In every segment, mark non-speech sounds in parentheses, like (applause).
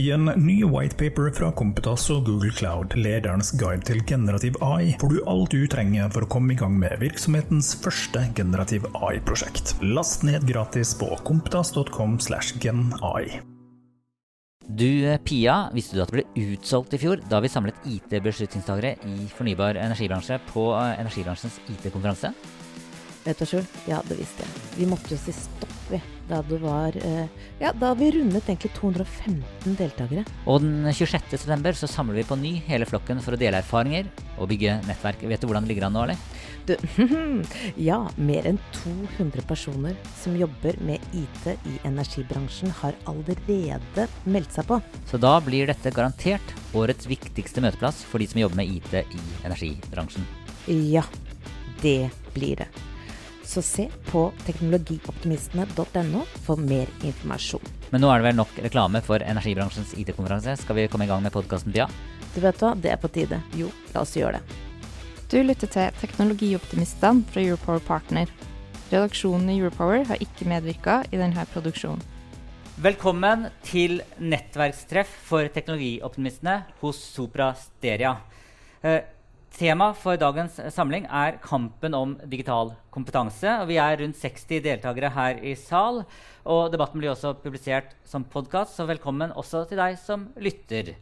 I en ny whitepaper fra Kompetas og Google Cloud, lederens guide til generativ AI, får du alt du trenger for å komme i gang med virksomhetens første generativ AI-prosjekt. Last ned gratis på kompetas.com slash genai. Du, eh, Pia, visste du at det ble utsolgt i fjor da vi samlet IT-beslutningstagere i fornybar energibransje på eh, energibransjens IT-konferanse? Vet du, Sjul, ja, det visste jeg. Vi måtte jo si stopp, vi. Da det var eh, Ja, da vi rundet egentlig 215 deltakere. Og den 26. september så samler vi på ny hele flokken for å dele erfaringer og bygge nettverk. Vet du hvordan det ligger an nå, eller? Du, (laughs) ja, mer enn 200 personer som jobber med IT i energibransjen, har allerede meldt seg på. Så da blir dette garantert årets viktigste møteplass for de som jobber med IT i energibransjen. Ja, det blir det. Så se på teknologioptimistene.no for mer informasjon. Men nå er det vel nok reklame for energibransjens IT-konferanse. Skal vi komme i gang med podkasten, Pia? Du vet hva, det er på tide. Jo, la oss gjøre det. Du lytter til Teknologioptimistene fra Europower Partner. Redaksjonen i Europower har ikke medvirka i denne produksjonen. Velkommen til nettverkstreff for teknologioptimistene hos Sopra Steria. Tema for dagens samling er kampen om digital kompetanse. Vi er rundt 60 deltakere her i sal. og Debatten blir også publisert som podkast, så velkommen også til deg som lytter.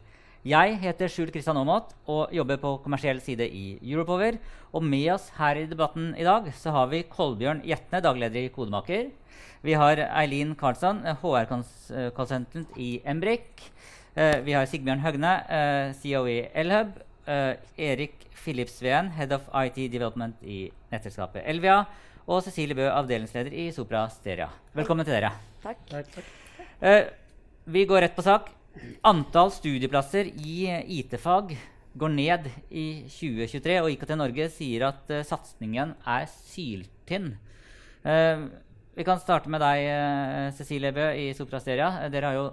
Jeg heter Skjul Kristian Aamodt og jobber på kommersiell side i Europower. Og med oss her i debatten i dag så har vi Kolbjørn Jetne, dagleder i Kodemaker. Vi har Eileen Karlsson, HR-konsulent i Embrik. Eh, vi har Sigbjørn Høgne, eh, CEO i Elhub. Eh, Erik Philipsveen, Head of IT Development i nettselskapet Elvia. Og Cecilie Bø, avdelingsleder i Sopra Steria. Velkommen til dere. Takk. takk, takk. Uh, vi går rett på sak. Antall studieplasser i IT-fag går ned i 2023, og IKT Norge sier at uh, satsingen er syltynn. Uh, vi kan starte med deg, Cecilie Bø i Soprasteria. Dere har jo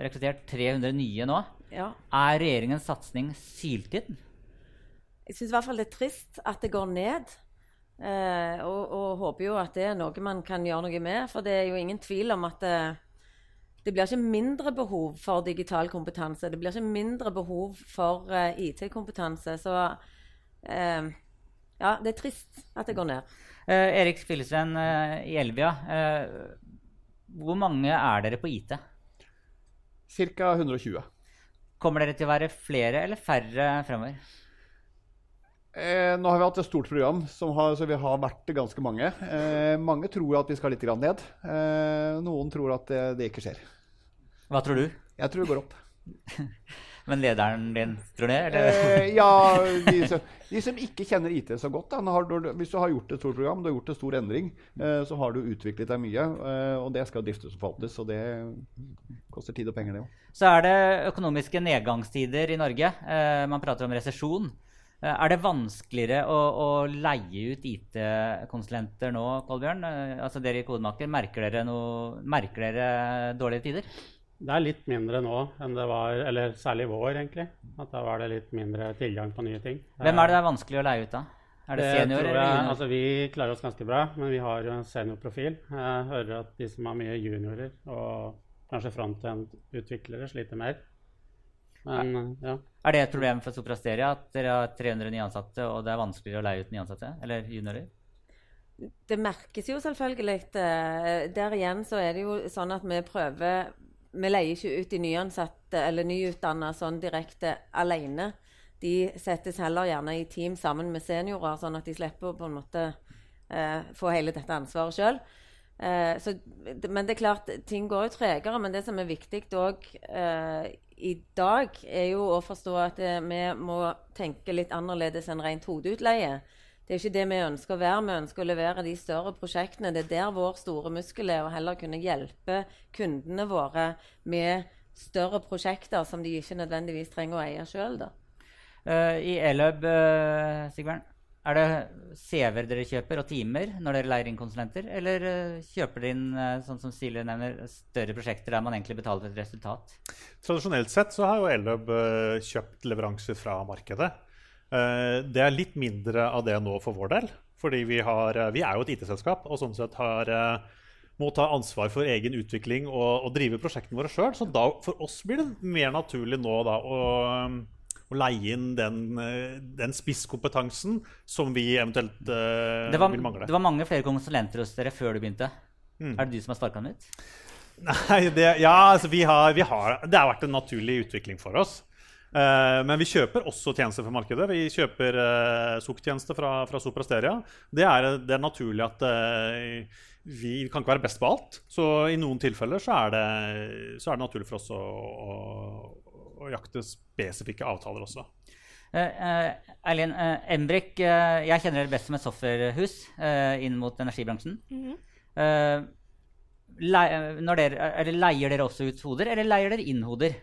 rekruttert 300 nye nå. Ja. Er regjeringens satsing syltynn? Jeg syns i hvert fall det er trist at det går ned. Uh, og, og, håper jo at det er noe man kan gjøre noe med. For det er jo ingen tvil om at det, det blir ikke mindre behov for digital kompetanse. Det blir ikke mindre behov for uh, eh, IT-kompetanse. Så eh, ja, det er trist at det går ned. Eh, Erik Spillesven eh, i Elvia. Eh, hvor mange er dere på IT? Ca. 120. Kommer dere til å være flere eller færre fremover? Eh, nå har vi hatt et stort program, har, så vi har vært ganske mange. Eh, mange tror at vi skal litt ned. Eh, noen tror at det, det, ikke skjer. Hva tror du? Jeg tror det går opp. (laughs) Men lederen din tror du det? Eh, ja, de (laughs) som, de som, ikke kjenner IT så godt. Da, har, hvis du har gjort et stort program, du har gjort en stor endring, eh, så har du utviklet deg mye. Eh, og det skal driftes og forvaltes, og det koster tid og penger, det òg. Så er det økonomiske nedgangstider i Norge. man prater om resesjon. Eh, er det vanskeligere å, å leie ut IT-konsulenter nå, Kolbjørn? Eh, altså Dere i Kodemaker, merker dere, noe, merker dere dårlige tider? Det er litt mindre nå enn det var, eller særlig i vår, egentlig. At da var det litt mindre tilgang på nye ting. Hvem er det det er vanskelig å leie ut, av? Er det, det senior eller junior? Altså, vi klarer oss ganske bra, men vi har jo en seniorprofil. Jeg hører at de som har mye juniorer og kanskje frontend-utviklere, sliter mer. Men, ja. Er det et problem for Soprasteria at dere har 300 nyansatte, og det er vanskeligere å leie ut nyansatte? Eller juniorer? Det merkes jo selvfølgelig. Eh, der igjen så er det jo sånn at vi prøver Vi leier ikke ut de nyansatte eller nyutdanna sånn direkte alene. De settes heller gjerne i team sammen med seniorer, sånn at de slipper å på en måte eh, få hele dette ansvaret sjøl. Eh, men det er klart, ting går jo tregere. Men det som er viktig òg eh, i dag, er jo å forstå at eh, vi må tenke litt annerledes enn rent hodeutleie. Det er ikke det vi ønsker å være. Vi ønsker å levere de større prosjektene. Det er der vår store muskel er, å heller kunne hjelpe kundene våre med større prosjekter som de ikke nødvendigvis trenger å eie sjøl. Uh, I Eløb, uh, Sigbjørn, er det CV-er dere kjøper, og timer når dere leier inn konsulenter? Eller uh, kjøper dere inn uh, sånn som Silje nevner, større prosjekter der man egentlig betaler for et resultat? Tradisjonelt sett så har jo Elløb uh, kjøpt leveranser fra markedet. Det er litt mindre av det nå for vår del. Fordi vi, har, vi er jo et IT-selskap og sånn sett har må ta ansvar for egen utvikling og, og drive prosjektene våre sjøl. Så da, for oss blir det mer naturlig nå da, å, å leie inn den, eh, den spisskompetansen som vi eventuelt uh, Det var, vil mangle. det var mange flere konsulenter hos dere før du begynte. Er det du som har sparka dem ut? (laughs) Nei, det, ja, altså vi har, vi har, det har vært en naturlig utvikling for oss. Eh, men vi kjøper også tjenester fra markedet. Vi kjøper uh, SOK-tjenester fra, fra Soprasteria. Det er, det er naturlig at uh, vi kan ikke være best på alt. Så i noen tilfeller så er det, så er det naturlig for oss å, å, å jakte spesifikke avtaler også. Eh, eh, Eileen, eh, Embrik, uh, jeg kjenner dere best som et softwarehus eh, inn mot energibransjen. Eh, lei- le når dere, er det, leier dere også ut hoder, eller leier dere inn hoder?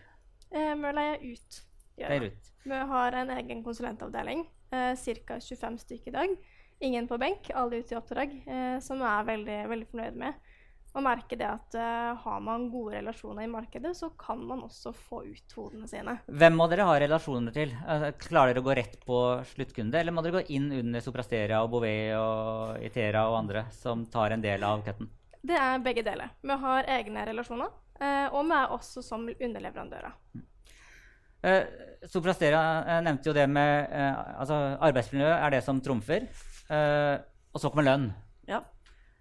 Eh, vi leier ut. Leier vi. har en egen konsulentavdeling, eh, ca. 25 stykker i dag. Ingen på benk, alle ute i oppdrag, eh, som vi er veldig, veldig fornøyd med. Og merke det at eh, har man gode relasjoner i markedet, så kan man også få ut hodene sine. Hvem må dere ha relasjoner til? Altså, klarer dere å gå rett på sluttkunde, eller må dere gå inn under Soprasteria og Bouvet og Itera og andre som tar en del av cutten? Det er begge deler. Vi har egne relasjoner, eh, og vi er også som underleverandører. Uh, Soprasteria eh, nevnte jo det med eh, altså Arbeidsmiljø er det som trumfer. Eh, og så kommer lønn. Ja.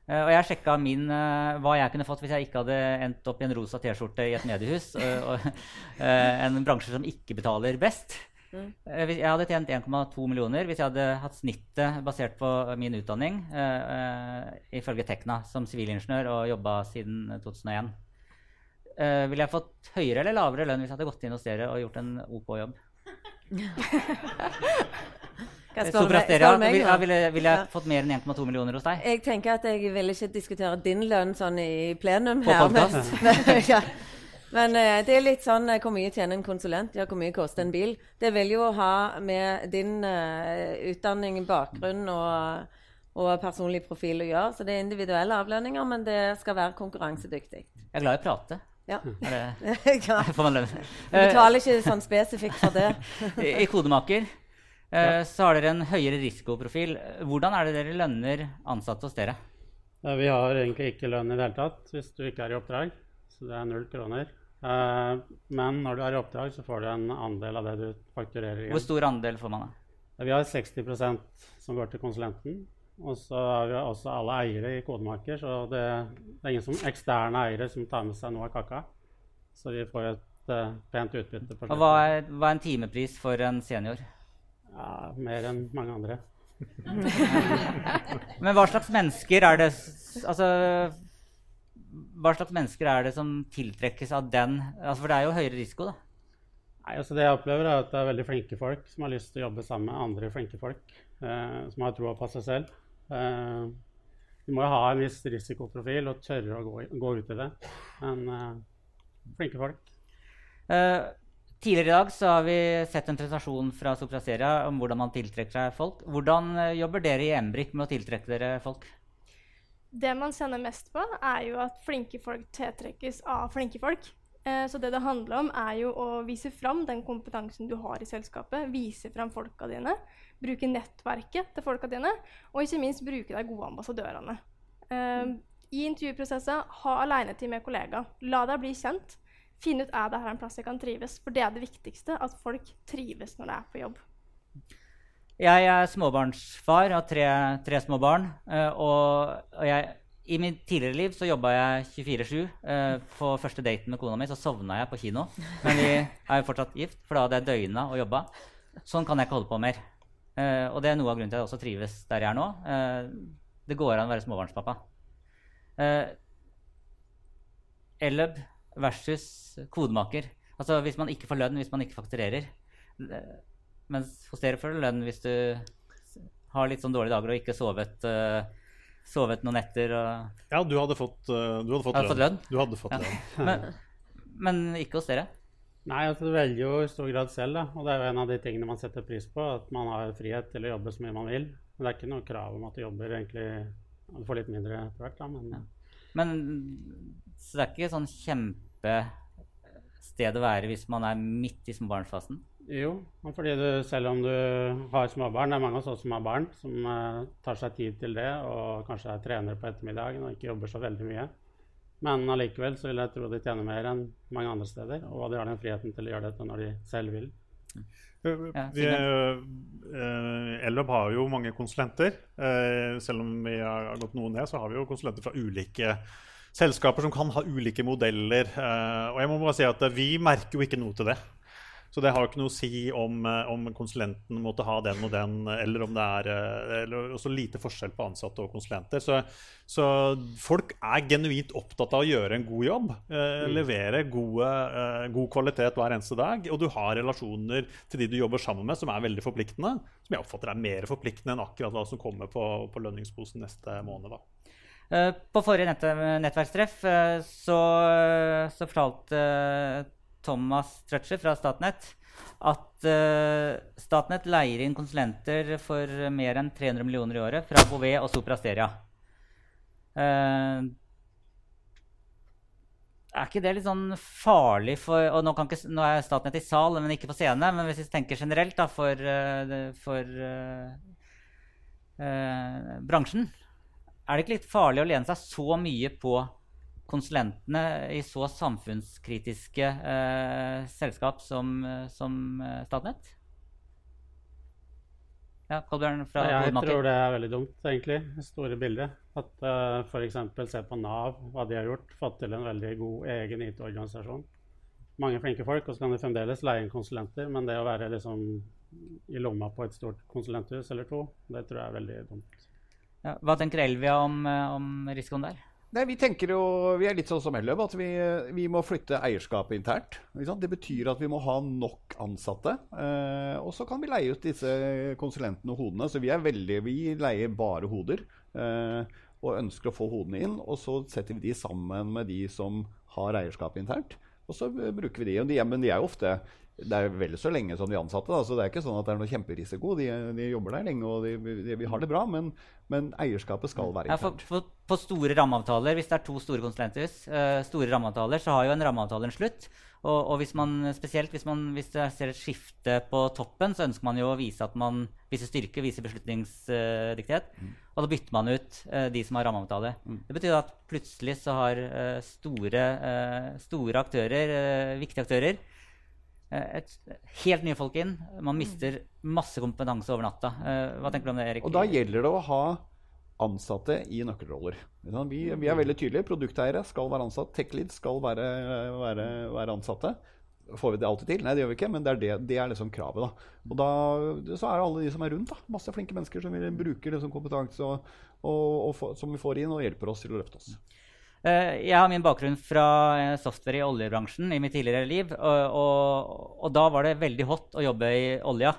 Eh, og jeg sjekka min, eh, hva jeg kunne fått hvis jeg ikke hadde endt opp i en rosa T-skjorte i et mediehus. (laughs) eh, og eh, en bransje som ikke betaler best. Mm. Eh, jeg hadde tjent 1,2 millioner hvis jeg hadde hatt snittet basert på min utdanning eh, eh, ifølge Tekna som sivilingeniør og jobba siden 2001. Eh, ville jeg fått høyere eller lavere lønn hvis jeg hadde gått inn hos dere og gjort en OK jobb? Hva Eh, spør du meg- spør meg vil- ja, ville, ville jeg fått mer enn 1,2 millioner hos deg? Jeg tenker at jeg vil ikke diskutere din lønn sånn i plenum her. (laughs) Men, ja. men uh, det er litt sånn uh, hvor mye tjener en konsulent, ja, hvor mye koster en bil. Det vil jo ha med din utdanning, bakgrunn og, og personlig profil å gjøre. Så det er individuelle avlønninger, men det skal være konkurransedyktig. Jeg er glad i å prate. Ja. Er det, (laughs) (laughs) får man lønn? Du betaler ikke sånn spesifikt for det. (laughs) I, Kodemaker ja. så har dere en høyere risikoprofil. Hvordan er det dere lønner ansatte hos dere? Ja, Vi har egentlig ikke lønn i det hele tatt hvis du ikke er i oppdrag. Så det er null kroner. Eh, Men når du er i oppdrag, så får du en andel av det du fakturerer Hvor stor andel får man? da? Vi har 60% som går til konsulenten. Og så er vi også alle eiere i Kodemaker, så det, det er ingen som, eksterne eiere som tar med seg noe av kaka. Så vi får et uh, pent utbytte. på Og hva er, hva er en timepris for en senior? Ja, mer enn mange andre. (laughs) Men hva slags mennesker er det Altså Hva slags mennesker er det som tiltrekkes av den? Altså, for det er jo høyere risiko, da. Nei, altså Det jeg opplever, er at det er veldig flinke folk som har lyst til å jobbe sammen med andre flinke folk. Eh, som har troa på seg selv. Eh, du må jo ha en viss risikoprofil og tørre å gå, gå ut i det. Men uh, flinke folk. Uh, tidligere i dag så har vi sett en presentasjon fra Sopraseria om hvordan man tiltrekker seg folk. Hvordan jobber dere i Embrik med å tiltrekke dere folk? Det man kjenner mest på, er jo at flinke folk tiltrekkes av flinke folk. Eh, så det det handler om, er jo å vise fram den kompetansen du har i selskapet. Vise fram folka dine. Bruke nettverket til folka dine. Og ikke minst bruke de gode ambassadørene. Mm. I intervjuprosesser, ha alenetid med kollegaer. La deg bli kjent. Finn ut er det her en plass jeg kan trives. For det er det viktigste, at folk trives når de er på jobb. Jeg er småbarnsfar har tre, tre små barn. eh, og, og jeg, i mitt tidligere liv så jobba jeg 24-7. Eh, på første daten med kona mi så sovna jeg på kino. Men vi er jo fortsatt gift, for da hadde jeg døgna og jobba. Sånn kan jeg ikke holde på mer. Eh, og det er noe av grunnen til at jeg også trives der jeg er nå. Eh, det går an å være småbarnspappa. Elløb versus kodemaker. Altså hvis man ikke får lønn hvis man ikke fakturerer. Mens hos dere får du lønn hvis du har litt sånn dårlige dager og ikke sovet, sovet noen netter. Og, Ja, du hadde fått, eh, du hadde fått, Hadde fått lønn? Du hadde fått Ja. lønn. (laughs) men, men ikke hos dere. Nei, altså Du velger jo i stor grad selv, da. Og det er jo en av de tingene man setter pris på. At man har frihet til å jobbe så mye man vil. Men det er ikke noe krav om at du jobber egentlig Du får litt mindre etter hvert, da, men Men Så det er ikke sånn kjempested å være hvis man er midt i småbarnsfasen? Jo, fordi du, selv om du har småbarn, det er mange av oss som har barn, som uh, tar seg tid til det og kanskje er trenere på ettermiddagen og ikke jobber så veldig mye. Men allikevel så vil jeg tro de tjener mer enn mange andre steder. Og de har den friheten til å gjøre dette når de selv vil. Ja, Vi, eh, Ellweb har jo mange konsulenter. Eh, selv om vi har gått noe ned, så har vi jo konsulenter fra ulike selskaper som kan ha ulike modeller. Eh, og jeg må bare si at eh, vi merker jo ikke noe til det. Så det har ikke noe å si om, eh, om konsulenten måtte ha den og den, eller om det er eh, eller også lite forskjell på ansatte og konsulenter. Så, så folk er genuint opptatt av å gjøre en god jobb. Eh, levere gode, eh, god kvalitet hver eneste dag. Og du har relasjoner til de du jobber sammen med, som er veldig forpliktende. Som jeg oppfatter er mer forpliktende enn akkurat hva som kommer på, på lønningsposen neste måned. da. Eh, På forrige nett nettverkstreff så, så fortalte Thomas Trøtscher fra Statnett at uh, Statnett leier inn konsulenter for mer enn 300 millioner i året fra Bouvet og Sopra Steria. Uh, er ikke det litt sånn farlig for og nå, ikke, nå er Statnett i sal, men ikke på scene. Men hvis vi tenker generelt da, for, eh, for uh, bransjen, er det ikke litt farlig å lene seg så mye på konsulentene i så samfunnskritiske eh, selskap som, eh, som eh, Statnett? Ja, Kolbjørn fra Jeg Hovedmaker. tror det er veldig dumt, egentlig, store bildet. At uh, f.eks. se på Nav, hva de har gjort. Fått til en veldig god egen IT-organisasjon. Mange flinke folk, og så kan de fremdeles leie inn konsulenter. Men det å være liksom i lomma på et stort konsulenthus eller to, det tror jeg er veldig dumt. Ja, hva tenker Elvia om, eh, om risikoen der? Nei, Vi tenker jo, vi er litt sånn som Elløv, at vi, vi må flytte eierskapet internt. Det betyr at vi må ha nok ansatte. Eh, og så kan vi leie ut disse konsulentene og hodene. Så vi er veldig, vi leier bare hoder. Eh, og ønsker å få hodene inn. Og så setter vi de sammen med de som har eierskapet internt. Og så bruker vi de. Og de men de er jo ofte det er vel så lenge som de ansatte, da, så det er ikke sånn at det er noe kjemperisiko. De, de jobber der lenge, og de, de, vi har det bra, men, men eierskapet skal være Ja, for, for, for, store rammeavtaler, hvis det er to store konsulenthus, uh, store rammeavtaler, så har jo en rammeavtale en slutt. Og, og hvis man, spesielt hvis man hvis det ser et skifte på toppen, så ønsker man jo å vise at man viser styrke, viser beslutningsdyktighet. Og da bytter man ut uh, de som har rammeavtale. Det betyr at plutselig så har uh, store, eh, store aktører, eh, viktige aktører, eh, et helt nye folk inn. Man mister masse kompetanse over natta. Eh, hva tenker du om det, Erik? Og da gjelder det å ha ansatte i nøkkelroller. Vi, vi er veldig tydelige. Produkteiere skal være ansatt. Tech-lead skal være, være, være ansatte. Får vi det alltid til? Nei, det gjør vi ikke, men det er, det, det er liksom kravet. da. Og da så er det alle de som er rundt. da. Masse flinke mennesker som bruker bruke liksom kompetanse og, og, og som vi får inn, og hjelper oss til å løfte oss. Eh, Jeg har min bakgrunn fra eh, software i oljebransjen i mitt tidligere liv. Og, og, og da var det veldig hot å jobbe i olja.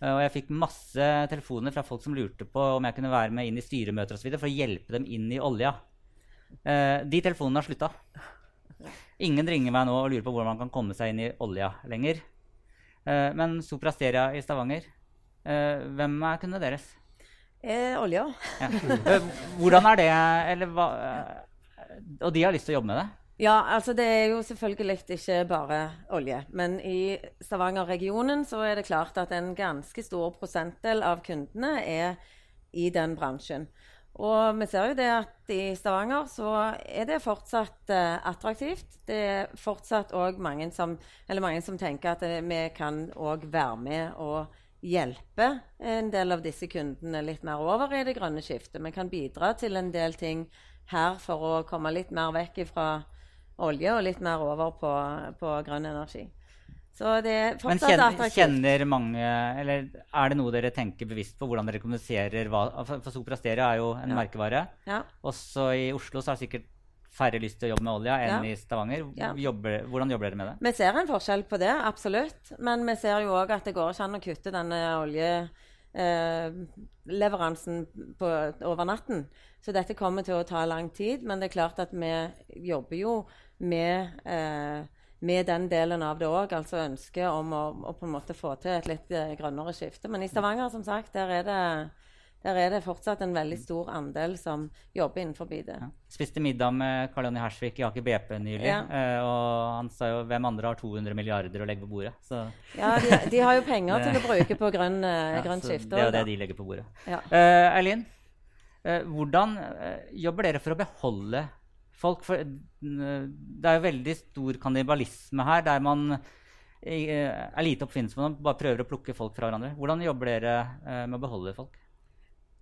Eh, Og jeg fikk masse telefoner fra folk som lurte på om jeg kunne være med inn i styremøter videre, for å hjelpe dem inn i olja. De telefonene har slutta. Ingen ringer meg nå og lurer på hvordan man kan komme seg inn i olja lenger. Men Sopra Steria i Stavanger, hvem er kundene deres? Eh, olja. Ja. Hvordan er det eller hva, Og de har lyst til å jobbe med det? Ja, altså det er jo selvfølgelig ikke bare olje. Men i Stavanger-regionen så er det klart at en ganske stor prosentdel av kundene er i den bransjen. Og vi ser jo det at i Stavanger så er det fortsatt uh, attraktivt. Det er fortsatt òg mange mange som tenker at eh, vi kan òg være med og hjelpe en del av disse kundene litt mer over i det grønne skiftet. Vi kan bidra til en del ting her for å komme litt mer vekk fra olje og litt mer over på, på grønn energi. Så det er Men kjenner, kjenner mange Eller er det noe dere tenker bevisst på hvordan dere kommuniserer hva For, for Sopra Steria er jo en Ja. merkevare. Ja. Også i Oslo så er det sikkert færre lyst til å jobbe med olja enn Ja. i Stavanger. Jobber, hvordan jobber dere med det? Vi ser en forskjell på det, absolutt. Men vi ser jo òg at det går ikke an å kutte denne oljeleveransen over natten. Så dette kommer til å ta lang tid. Men det er klart at vi jobber jo med, eh, med den delen av det òg. Altså ønsket om å, å på en måte få til et litt eh, grønnere skifte. Men i Stavanger, som sagt, der er det der er det fortsatt en veldig stor andel som jobber innenfor det. Ja. Spiste middag med Karl Jonny Hersvik i Aker BP nylig. Ja. eh, og han sa jo hvem andre har 200 milliarder å legge på bordet. Så, (laughs) Ja, de, de har jo penger til å (laughs) bruke på grønn, eh, ja, grønt skifte. det er jo det de legger på bordet. Ja. Uh, Eileen, uh, hvordan jobber dere for å beholde folk for, Det er jo veldig stor kannibalisme her, der man er lite oppfinnsom og bare prøver å plukke folk fra hverandre. Hvordan jobber dere med å beholde folk?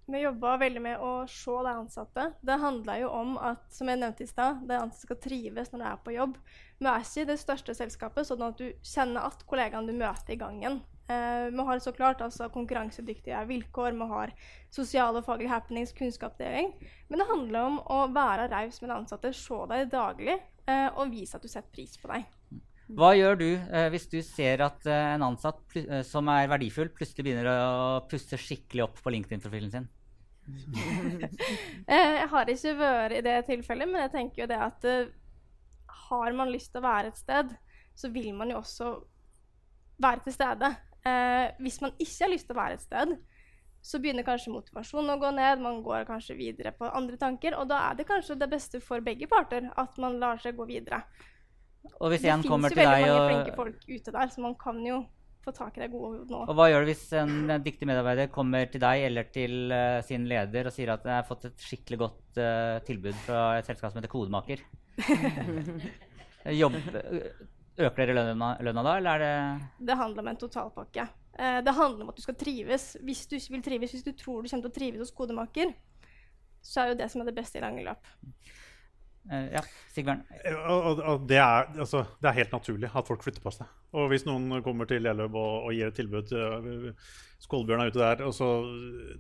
Vi jobba veldig med å se de ansatte. Det handla jo om at som jeg nevnte i sted, de ansatte skal trives når de er på jobb. Vi er ikke det største selskapet, sånn at du kjenner at kollegaene du møter i gangen. Eh, vi har så klart altså, konkurransedyktige vilkår, vi har sosiale og faglige happenings, kunnskapsdeling. Men det handler om å være raus med de ansatte, se dem daglig eh, og vise at du setter pris på dem. Hva gjør du eh, hvis du ser at eh, en ansatt eh, som er verdifull, plutselig begynner å pusse skikkelig opp på LinkedIn-profilen sin? (laughs) Eh, jeg har ikke vært i det tilfellet, men jeg tenker jo det at eh, har man lyst til å være et sted, så vil man jo også være til stede. Eh, hvis man ikke har lyst til å være et sted, så begynner kanskje motivasjonen å gå ned, man går kanskje videre på andre tanker, og da er det kanskje det beste for begge parter at man lar seg gå videre. Og hvis det finnes jo veldig mange og flinke folk ute der, så man kan jo få tak i det gode nå. Og hva gjør du hvis en dyktig medarbeider kommer til deg eller til uh, sin leder og sier at jeg har fått et skikkelig godt uh, tilbud fra et selskap som heter Kodemaker? (laughs) Jobb, øker dere lønna, lønna da, eller er det Det handler om en totalpakke. Eh, det handler om at du skal trives. Hvis du vil trives, hvis du tror du kommer til å trives hos kodemaker, så er jo det som er det beste i lange løp. Eh, Ja, Sigbjørn. Og, og, det, er, altså, det er helt naturlig at folk flytter på seg. Og hvis noen kommer til Lelløb og, og gir et tilbud øh, Skålbjørn er ute der, så,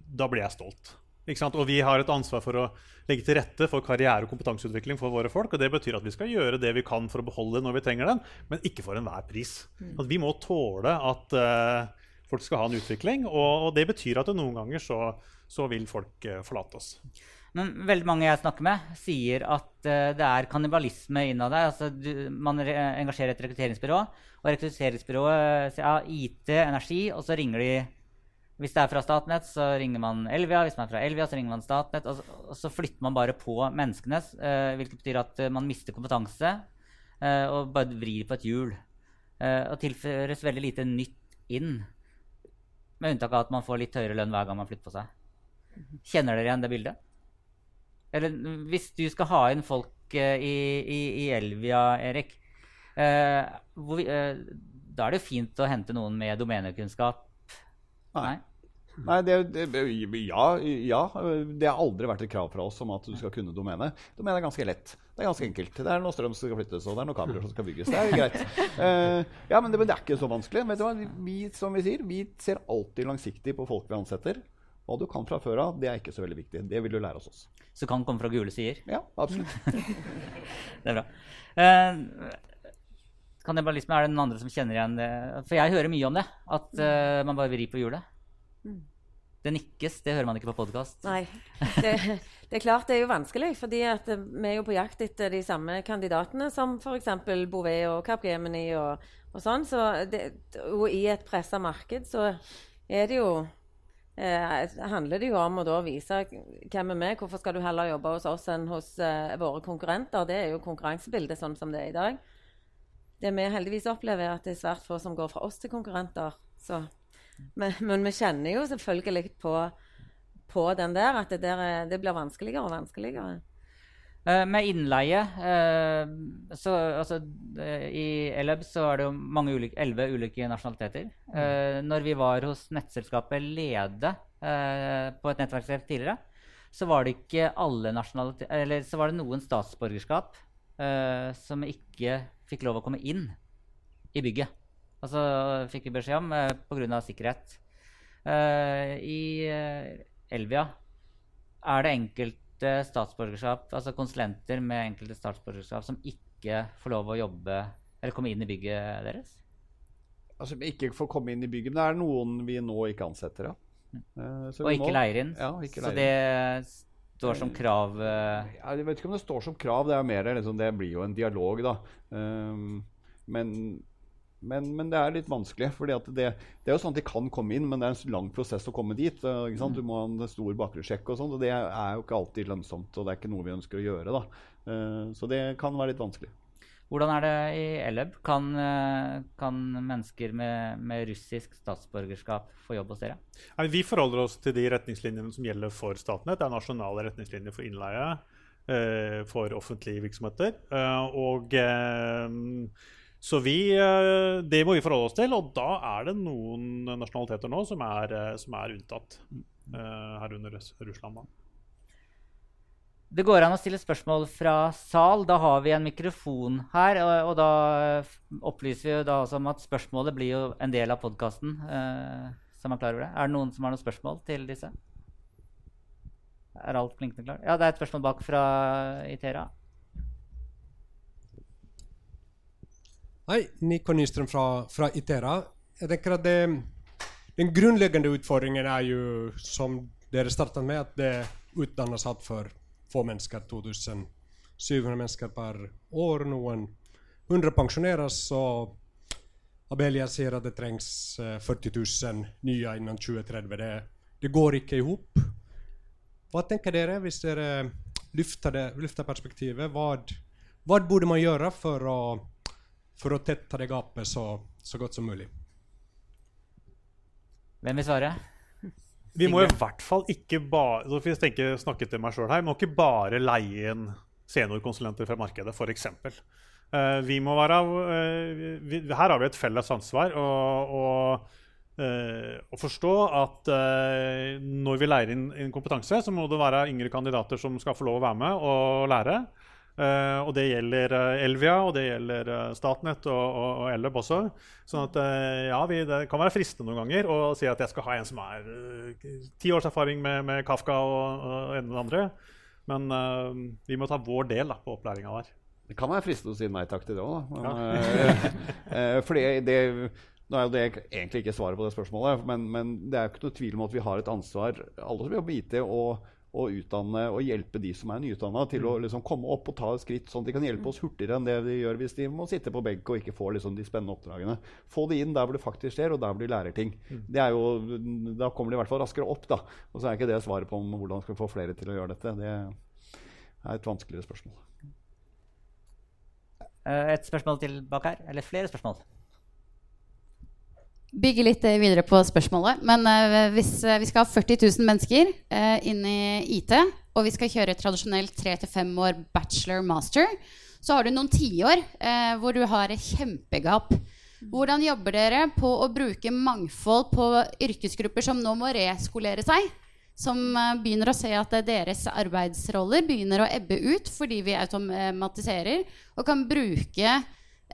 da blir jeg stolt. Og vi har et ansvar for å legge til rette for karriere- og kompetanseutvikling for våre folk. og Det betyr at vi skal gjøre det vi kan for å beholde når vi trenger den, men ikke for enhver pris. At vi må tåle at uh, folk skal ha en utvikling, og, og det betyr at noen ganger så, så vil folk uh, forlate oss. Men veldig mange jeg snakker med, sier at eh, det er kannibalisme innad der. Altså, du, man re engasjerer et rekrutteringsbyrå, og rekrutteringsbyrået sier ja, IT, energi, og så ringer de Hvis det er fra Statnett, så ringer man Elvia. Hvis man er fra Elvia, så ringer man Statnett. Og, så- og så flytter man bare på menneskene, eh, hvilket betyr at eh, man mister kompetanse eh, og bare vrir på et hjul. Eh, og tilføres veldig lite nytt inn. Med unntak av at man får litt høyere lønn hver gang man flytter på seg. Kjenner dere igjen det bildet? Eller hvis du skal ha inn folk eh, i, i, i Elvia, Erik, eh, hvor, eh, da er det jo fint å hente noen med domenekunnskap. Nei. Nei, det, det, ja, ja. Det har aldri vært et krav fra oss om at du skal kunne domene. Domene er ganske lett. Det er ganske enkelt. Det er noe strøm som skal flyttes, og det er noen kameraer som skal bygges. Det er greit. Uh, ja, men det, men det er ikke så vanskelig. Vet du hva? Vi, som vi sier, vi ser alltid langsiktig på folk vi ansetter. Hva du kan fra før av, det er ikke så veldig viktig. Det vil du lære hos oss. Så kan komme fra gule sider. Ja, absolutt. (laughs) Det er bra. Eh, kannibalisme er det noen andre som kjenner igjen det? For jeg hører mye om det. At uh, man bare vrir på hjulet. Det nikkes. Det hører man ikke på podkast. Nei. Det, det er klart det er jo vanskelig, fordi eh, vi er jo på jakt etter de samme kandidatene som f.eks. Bouvet og Capgemini og, og sånn. Så det, og i et pressa marked så er det jo eh, handler det jo om å da vise hvem er vi. Hvorfor skal du heller jobbe hos oss enn hos eh, våre konkurrenter? Det er jo konkurransebildet sånn som det er i dag. Det vi heldigvis opplever, er at det er svært få som går fra oss til konkurrenter. Men, men vi kjenner jo selvfølgelig på, på den der at det, der er, det blir vanskeligere og vanskeligere. Eh, med innleie eh, så, altså, eh, I Eleb så er det jo mange ulike, elleve ulike nasjonaliteter. Mm. når vi var hos nettselskapet Lede på et nettverkstreff tidligere, så var det ikke alle nasjonaliteter Eller så var det noen statsborgerskap som ikke fikk lov å komme inn i bygget. Og så fikk vi beskjed om eh, pga. sikkerhet. I Elvia er det enkelte statsborgerskap, altså konsulenter med enkelte statsborgerskap som ikke får lov å jobbe eller komme inn i bygget deres? Altså, ikke får komme inn i bygget, men det er noen vi nå ikke ansetter, ja. Eh, så Og ikke leier inn? Ja, ikke så det står som krav eh, Ja, jeg vet ikke om det står som krav, det er mer liksom, det blir jo en dialog, da. Um, men, men, men det er litt vanskelig. fordi at det, det er jo sånn at De kan komme inn, men det er en lang prosess å komme dit. ikke sant? Du må ha en stor bakgrunnssjekk, og sånt, og det er jo ikke alltid lønnsomt. og Det er ikke noe vi ønsker å gjøre. da. Uh, så det kan være litt vanskelig. Hvordan er det i Eleb? Kan, eh, kan mennesker med, med russisk statsborgerskap få jobb hos dere? Nei, Vi forholder oss til de retningslinjene som gjelder for Statnett. Det er nasjonale retningslinjer for innleie. eh, for offentlige virksomheter. Eh, og eh, så vi, eh, det må vi forholde oss til, og da er det noen nasjonaliteter nå som er, eh, som er unntatt. eh, herunder Russland. da. Det går an å stille spørsmål fra sal. Da har vi en mikrofon her. Og, og da opplyser vi jo da også om at spørsmålet blir jo en del av podkasten. Så er klar over det. Er det noen som har noen spørsmål til disse? Er alt klinkende klart? Ja, det er et spørsmål bak fra Itera. Hei, Nico Nystrøm fra, fra Itera. Jeg tenker at det, Den grunnleggende utfordringen er jo, som dere startet med, at det utdannes altfor få mennesker. 2700 mennesker per år. Noen 100 pensjoneres, og Abelia sier at det trengs eh, 40 000 nye innen 2030. Det, det går ikke i hop. Hva tenker dere hvis dere løfter, løfter perspektivet? Hva burde man gjøre for å for å tette det gapet så, så godt som mulig. Hvem vil svare? (laughs) Vi må i hvert fall ikke bare så hvis jeg tenker, snakke til meg selv her, vi må ikke bare leie inn seniorkonsulenter fra markedet, f.eks. Uh, vi må være, uh, vi, her har vi et felles ansvar og, å, uh, å forstå at uh, når vi leier inn, inn kompetanse, så må det være yngre kandidater som skal få lov å være med og lære. Uh, og det gjelder uh, Elvia, og det gjelder uh, Statnett og, og, og Elleb også. Sånn at ja, vi, det kan være fristende noen ganger å si at jeg skal ha en som har ti års erfaring med, med Kafka og, og en og det andre. Men vi må ta vår del da, på opplæringa der. Det kan være fristende å si nei takk til det òg, da. Men, (laughs) fordi det nå er jo det egentlig ikke svaret på det spørsmålet, men, men, det er jo ikke noe tvil om at vi har et ansvar, alle som jobber med IT, og og utdanne og hjelpe de som er nyutdanna, til å liksom komme opp og ta et skritt, sånn at de kan hjelpe oss hurtigere enn det de gjør hvis de må sitte på benk og ikke får liksom de spennende oppdragene. Få de inn der hvor det faktisk skjer, og der hvor de lærer ting. Det er jo, da kommer de i hvert fall raskere opp. da. Og så er ikke det svaret på om hvordan skal vi få flere til å gjøre dette. Det er et vanskeligere spørsmål. Et spørsmål til bak her? Eller flere spørsmål? Bygge litt videre på spørsmålet. Men uh, hvis uh, vi skal ha 40 000 mennesker inn i IT, og vi skal kjøre tradisjonelt 3-5 år bachelor-master, så har du noen tiår uh, hvor du har et kjempegap. Hvordan jobber dere på å bruke mangfold på yrkesgrupper som nå må reskolere seg? Som begynner å se at deres arbeidsroller begynner å ebbe ut fordi vi automatiserer, og kan bruke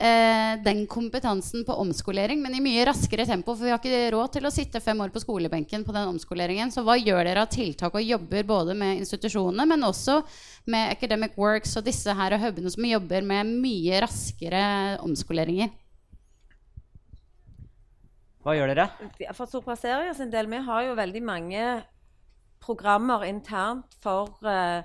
eh, den kompetansen på omskolering, men i mye raskere tempo. For vi har ikke råd til å sitte fem år på skolebenken på den omskoleringen. Så hva gjør dere av tiltak og jobber både med institusjonene, men også med Academic Works og disse her og hubene som jobber med mye raskere omskoleringer? Hva gjør dere? For Sopra Steria sin del, vi har jo veldig mange programmer internt for uh,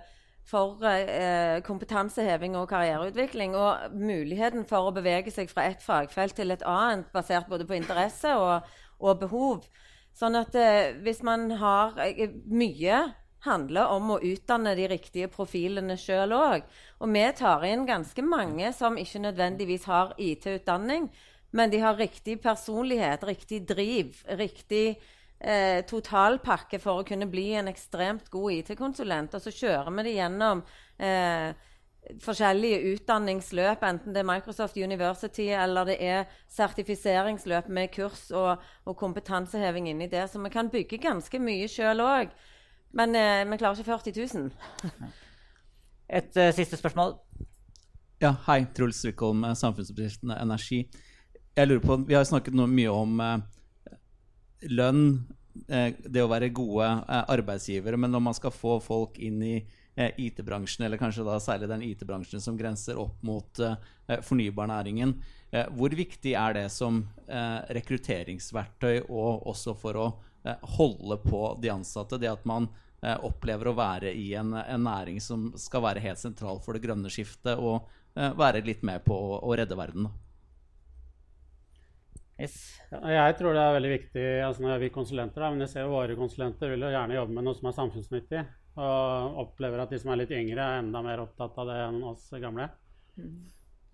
for eh, kompetanseheving og karriereutvikling. Og muligheten for å bevege seg fra et fagfelt til et annet, basert både på interesse og, og behov. Sånn at eh, hvis man har eh, Mye handler om å utdanne de riktige profilene sjøl òg. Og vi tar inn ganske mange som ikke nødvendigvis har IT-utdanning, men de har riktig personlighet, riktig driv, riktig eh, totalpakke for å kunne bli en ekstremt god IT-konsulent. Og så kjører vi det gjennom eh, forskjellige utdanningsløp, enten det er Microsoft University eller det er sertifiseringsløp med kurs og, og kompetanseheving inni det. Så vi kan bygge ganske mye sjøl òg. Men eh, vi klarer ikke 40 000. (laughs) Et uh, siste spørsmål. Ja, hei. Truls Wickholm, Samfunnsbedriften Energi. Jeg lurer på, Vi har snakket noe mye om uh, lønn, eh, det å være gode eh, arbeidsgivere. Men når man skal få folk inn i eh, IT-bransjen, eller kanskje da særlig den IT-bransjen som grenser opp mot fornybarnæringen, hvor viktig er det som rekrutteringsverktøy og også for å holde på de ansatte? Det at man opplever å være i en, en, næring som skal være helt sentral for det grønne skiftet, og være litt med på å, å redde verden. Yes. Jeg tror det er veldig viktig altså når vi konsulenter da, men jeg ser jo våre konsulenter vil jo gjerne jobbe med noe som er samfunnsnyttig. Og opplever at de som er litt yngre, er enda mer opptatt av det enn oss gamle. Mm.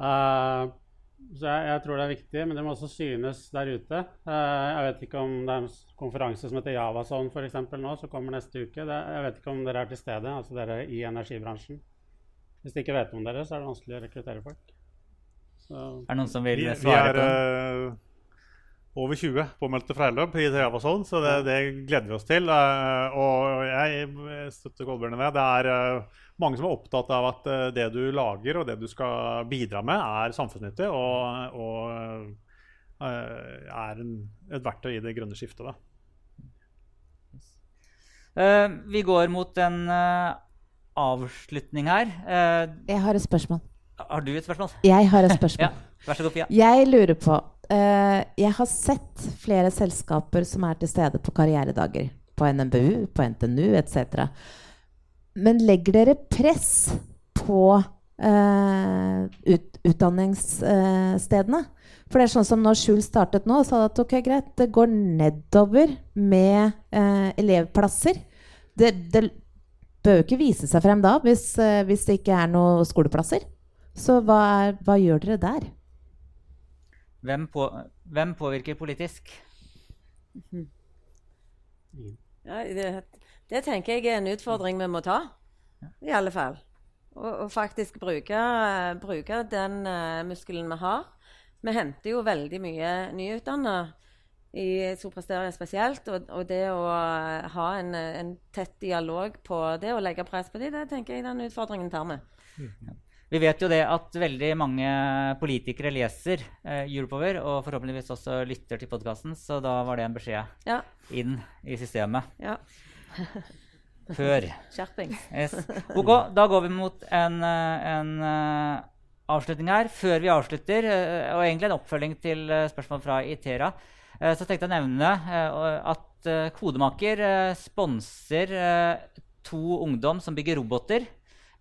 Uh, så jeg, jeg, tror det er viktig, men det må også synes der ute. Uh, jeg vet ikke om det er en konferanse som heter Javason for eksempel, nå, som kommer neste uke. Det, jeg vet ikke om dere er til stede, altså dere i energibransjen. Hvis de ikke vet om dere, så er det vanskelig å rekruttere folk. Så, Er det noen som vil Vi, vi svare er på den? Over 20 påmeldte freiløp i Theavason, så det, det gleder vi oss til. Eh, og jeg støtter Kolbjørn i det. Det er eh, mange som er opptatt av at eh, det du lager og det du skal bidra med, er samfunnsnyttig og, og er en, et verktøy i det grønne skiftet. Da. Eh, vi går mot en avslutning her. Eh, Jeg har et spørsmål. har du et spørsmål? Jeg har et spørsmål. (laughs) ja, vær så god, Pia. Jeg lurer på Jeg har sett flere selskaper som er til stede på karrieredager. På NMBU, på NTNU etc. Men legger dere press på eh, ut, utdanningsstedene? For det er sånn som når Skjul startet nå, sa at ok, greit, det går nedover med eh, elevplasser. Det, det bør jo ikke vise seg frem da, hvis, eh, hvis det ikke er noen skoleplasser. Så hva, hva gjør dere der? Hvem, på, hvem påvirker politisk? Ja, det, det tenker jeg er en utfordring vi må ta, i alle fall. Og, og faktisk bruke, bruke den uh, muskelen vi har. Vi henter jo veldig mye nyutdanna i Soprasteria spesielt. Og, og det å eh, ha en, en tett dialog på det og legge press på det, det tenker jeg den utfordringen tar vi. Vi vet jo det at veldig mange politikere leser eh, Europower, og forhåpentligvis også lytter til podkasten, så da var det en beskjed Ja. inn i systemet. Ja. (laughs) Før. Skjerping. Yes. Ok, da går vi mot en, eh, en uh, avslutning her. Før vi avslutter, uh, og egentlig en oppfølging til uh, spørsmål fra Itera, så tenkte jeg å nevne at Kodemaker sponser to ungdom som bygger roboter.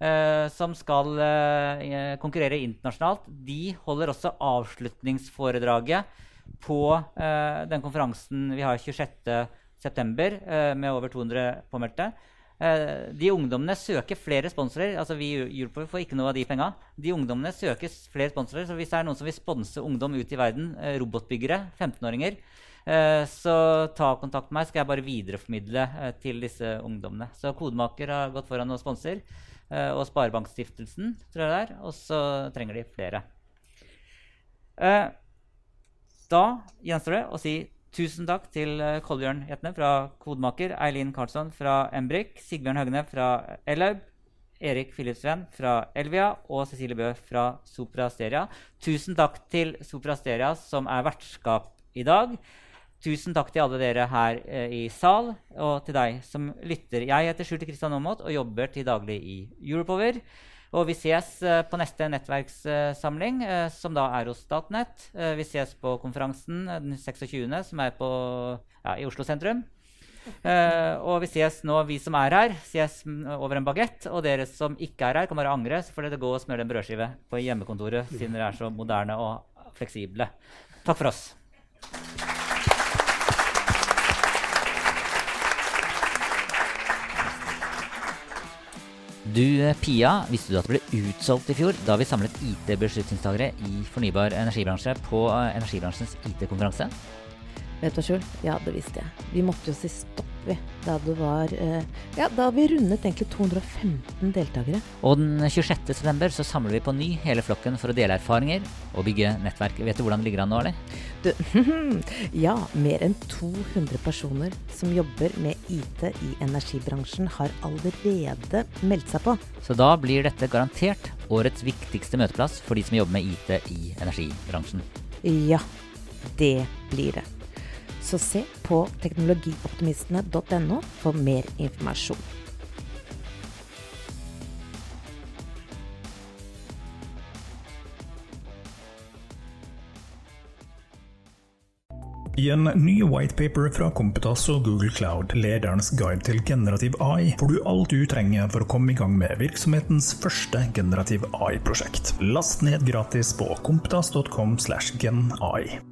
Eh, som skal eh, konkurrere internasjonalt. De holder også avslutningsforedraget på eh, den konferansen vi har 26.9. eh, med over 200 påmeldte. Eh, de ungdommene søker flere sponsorer. altså Vi får ikke noe av de penga. De ungdommene søker flere sponsorer. Så hvis det er noen som vil sponse ungdom ut i verden, eh, robotbyggere, 15-åringer, eh, så ta kontakt med meg, skal jeg bare videreformidle til disse ungdommene. Så Kodemaker har gått foran og sponser. Eh, og Sparebankstiftelsen, tror jeg det er. Og så trenger de flere. Eh, da gjenstår det å si tusen takk til eh, Kolbjørn Jetne fra Kodemaker, Eileen Karlsson fra Embrik, Sigbjørn Høgne fra Elaub, Erik Filipsven fra Elvia og Cecilie Bø fra Sopra Steria. Tusen takk til Sopra Steria, som er vertskap i dag. Tusen takk til alle dere her eh, i sal, og til deg som lytter. Jeg heter Sjurte Kristian Aamodt og jobber til daglig i Europower. Og vi ses eh, på neste nettverkssamling, eh, som da er hos Statnett. Vi ses på konferansen den 26., som er på, ja, i Oslo sentrum. Og vi ses nå, vi som er her, ses over en bagett. Og dere som ikke er her, kan bare angre, så får dere gå og smøre en brødskive på hjemmekontoret, siden dere er så moderne og fleksible. Takk for oss. Du, eh, Pia, visste du at det ble utsolgt i fjor da vi samlet IT-beslutningstagere i fornybar energibransje på eh, energibransjens IT-konferanse? Vet du, Skjul? Ja, det visste jeg. Vi måtte jo si stopp, vi. Da det var eh, Ja, da vi rundet egentlig 215 deltakere. Og den 26. september så samler vi på ny hele flokken for å dele erfaringer og bygge nettverk. Vet du hvordan det ligger an nå, eller? Du, (laughs) ja, mer enn 200 personer som jobber med IT i energibransjen, har allerede meldt seg på. Så da blir dette garantert årets viktigste møteplass for de som jobber med IT i energibransjen. Ja, det blir det. Så se på teknologioptimistene.no for mer informasjon. I en ny whitepaper fra Kompetas og Google Cloud, lederens guide til generativ AI, får du alt du trenger for å komme i gang med virksomhetens første generativ AI-prosjekt. Last ned gratis på kompetas.com slash genai.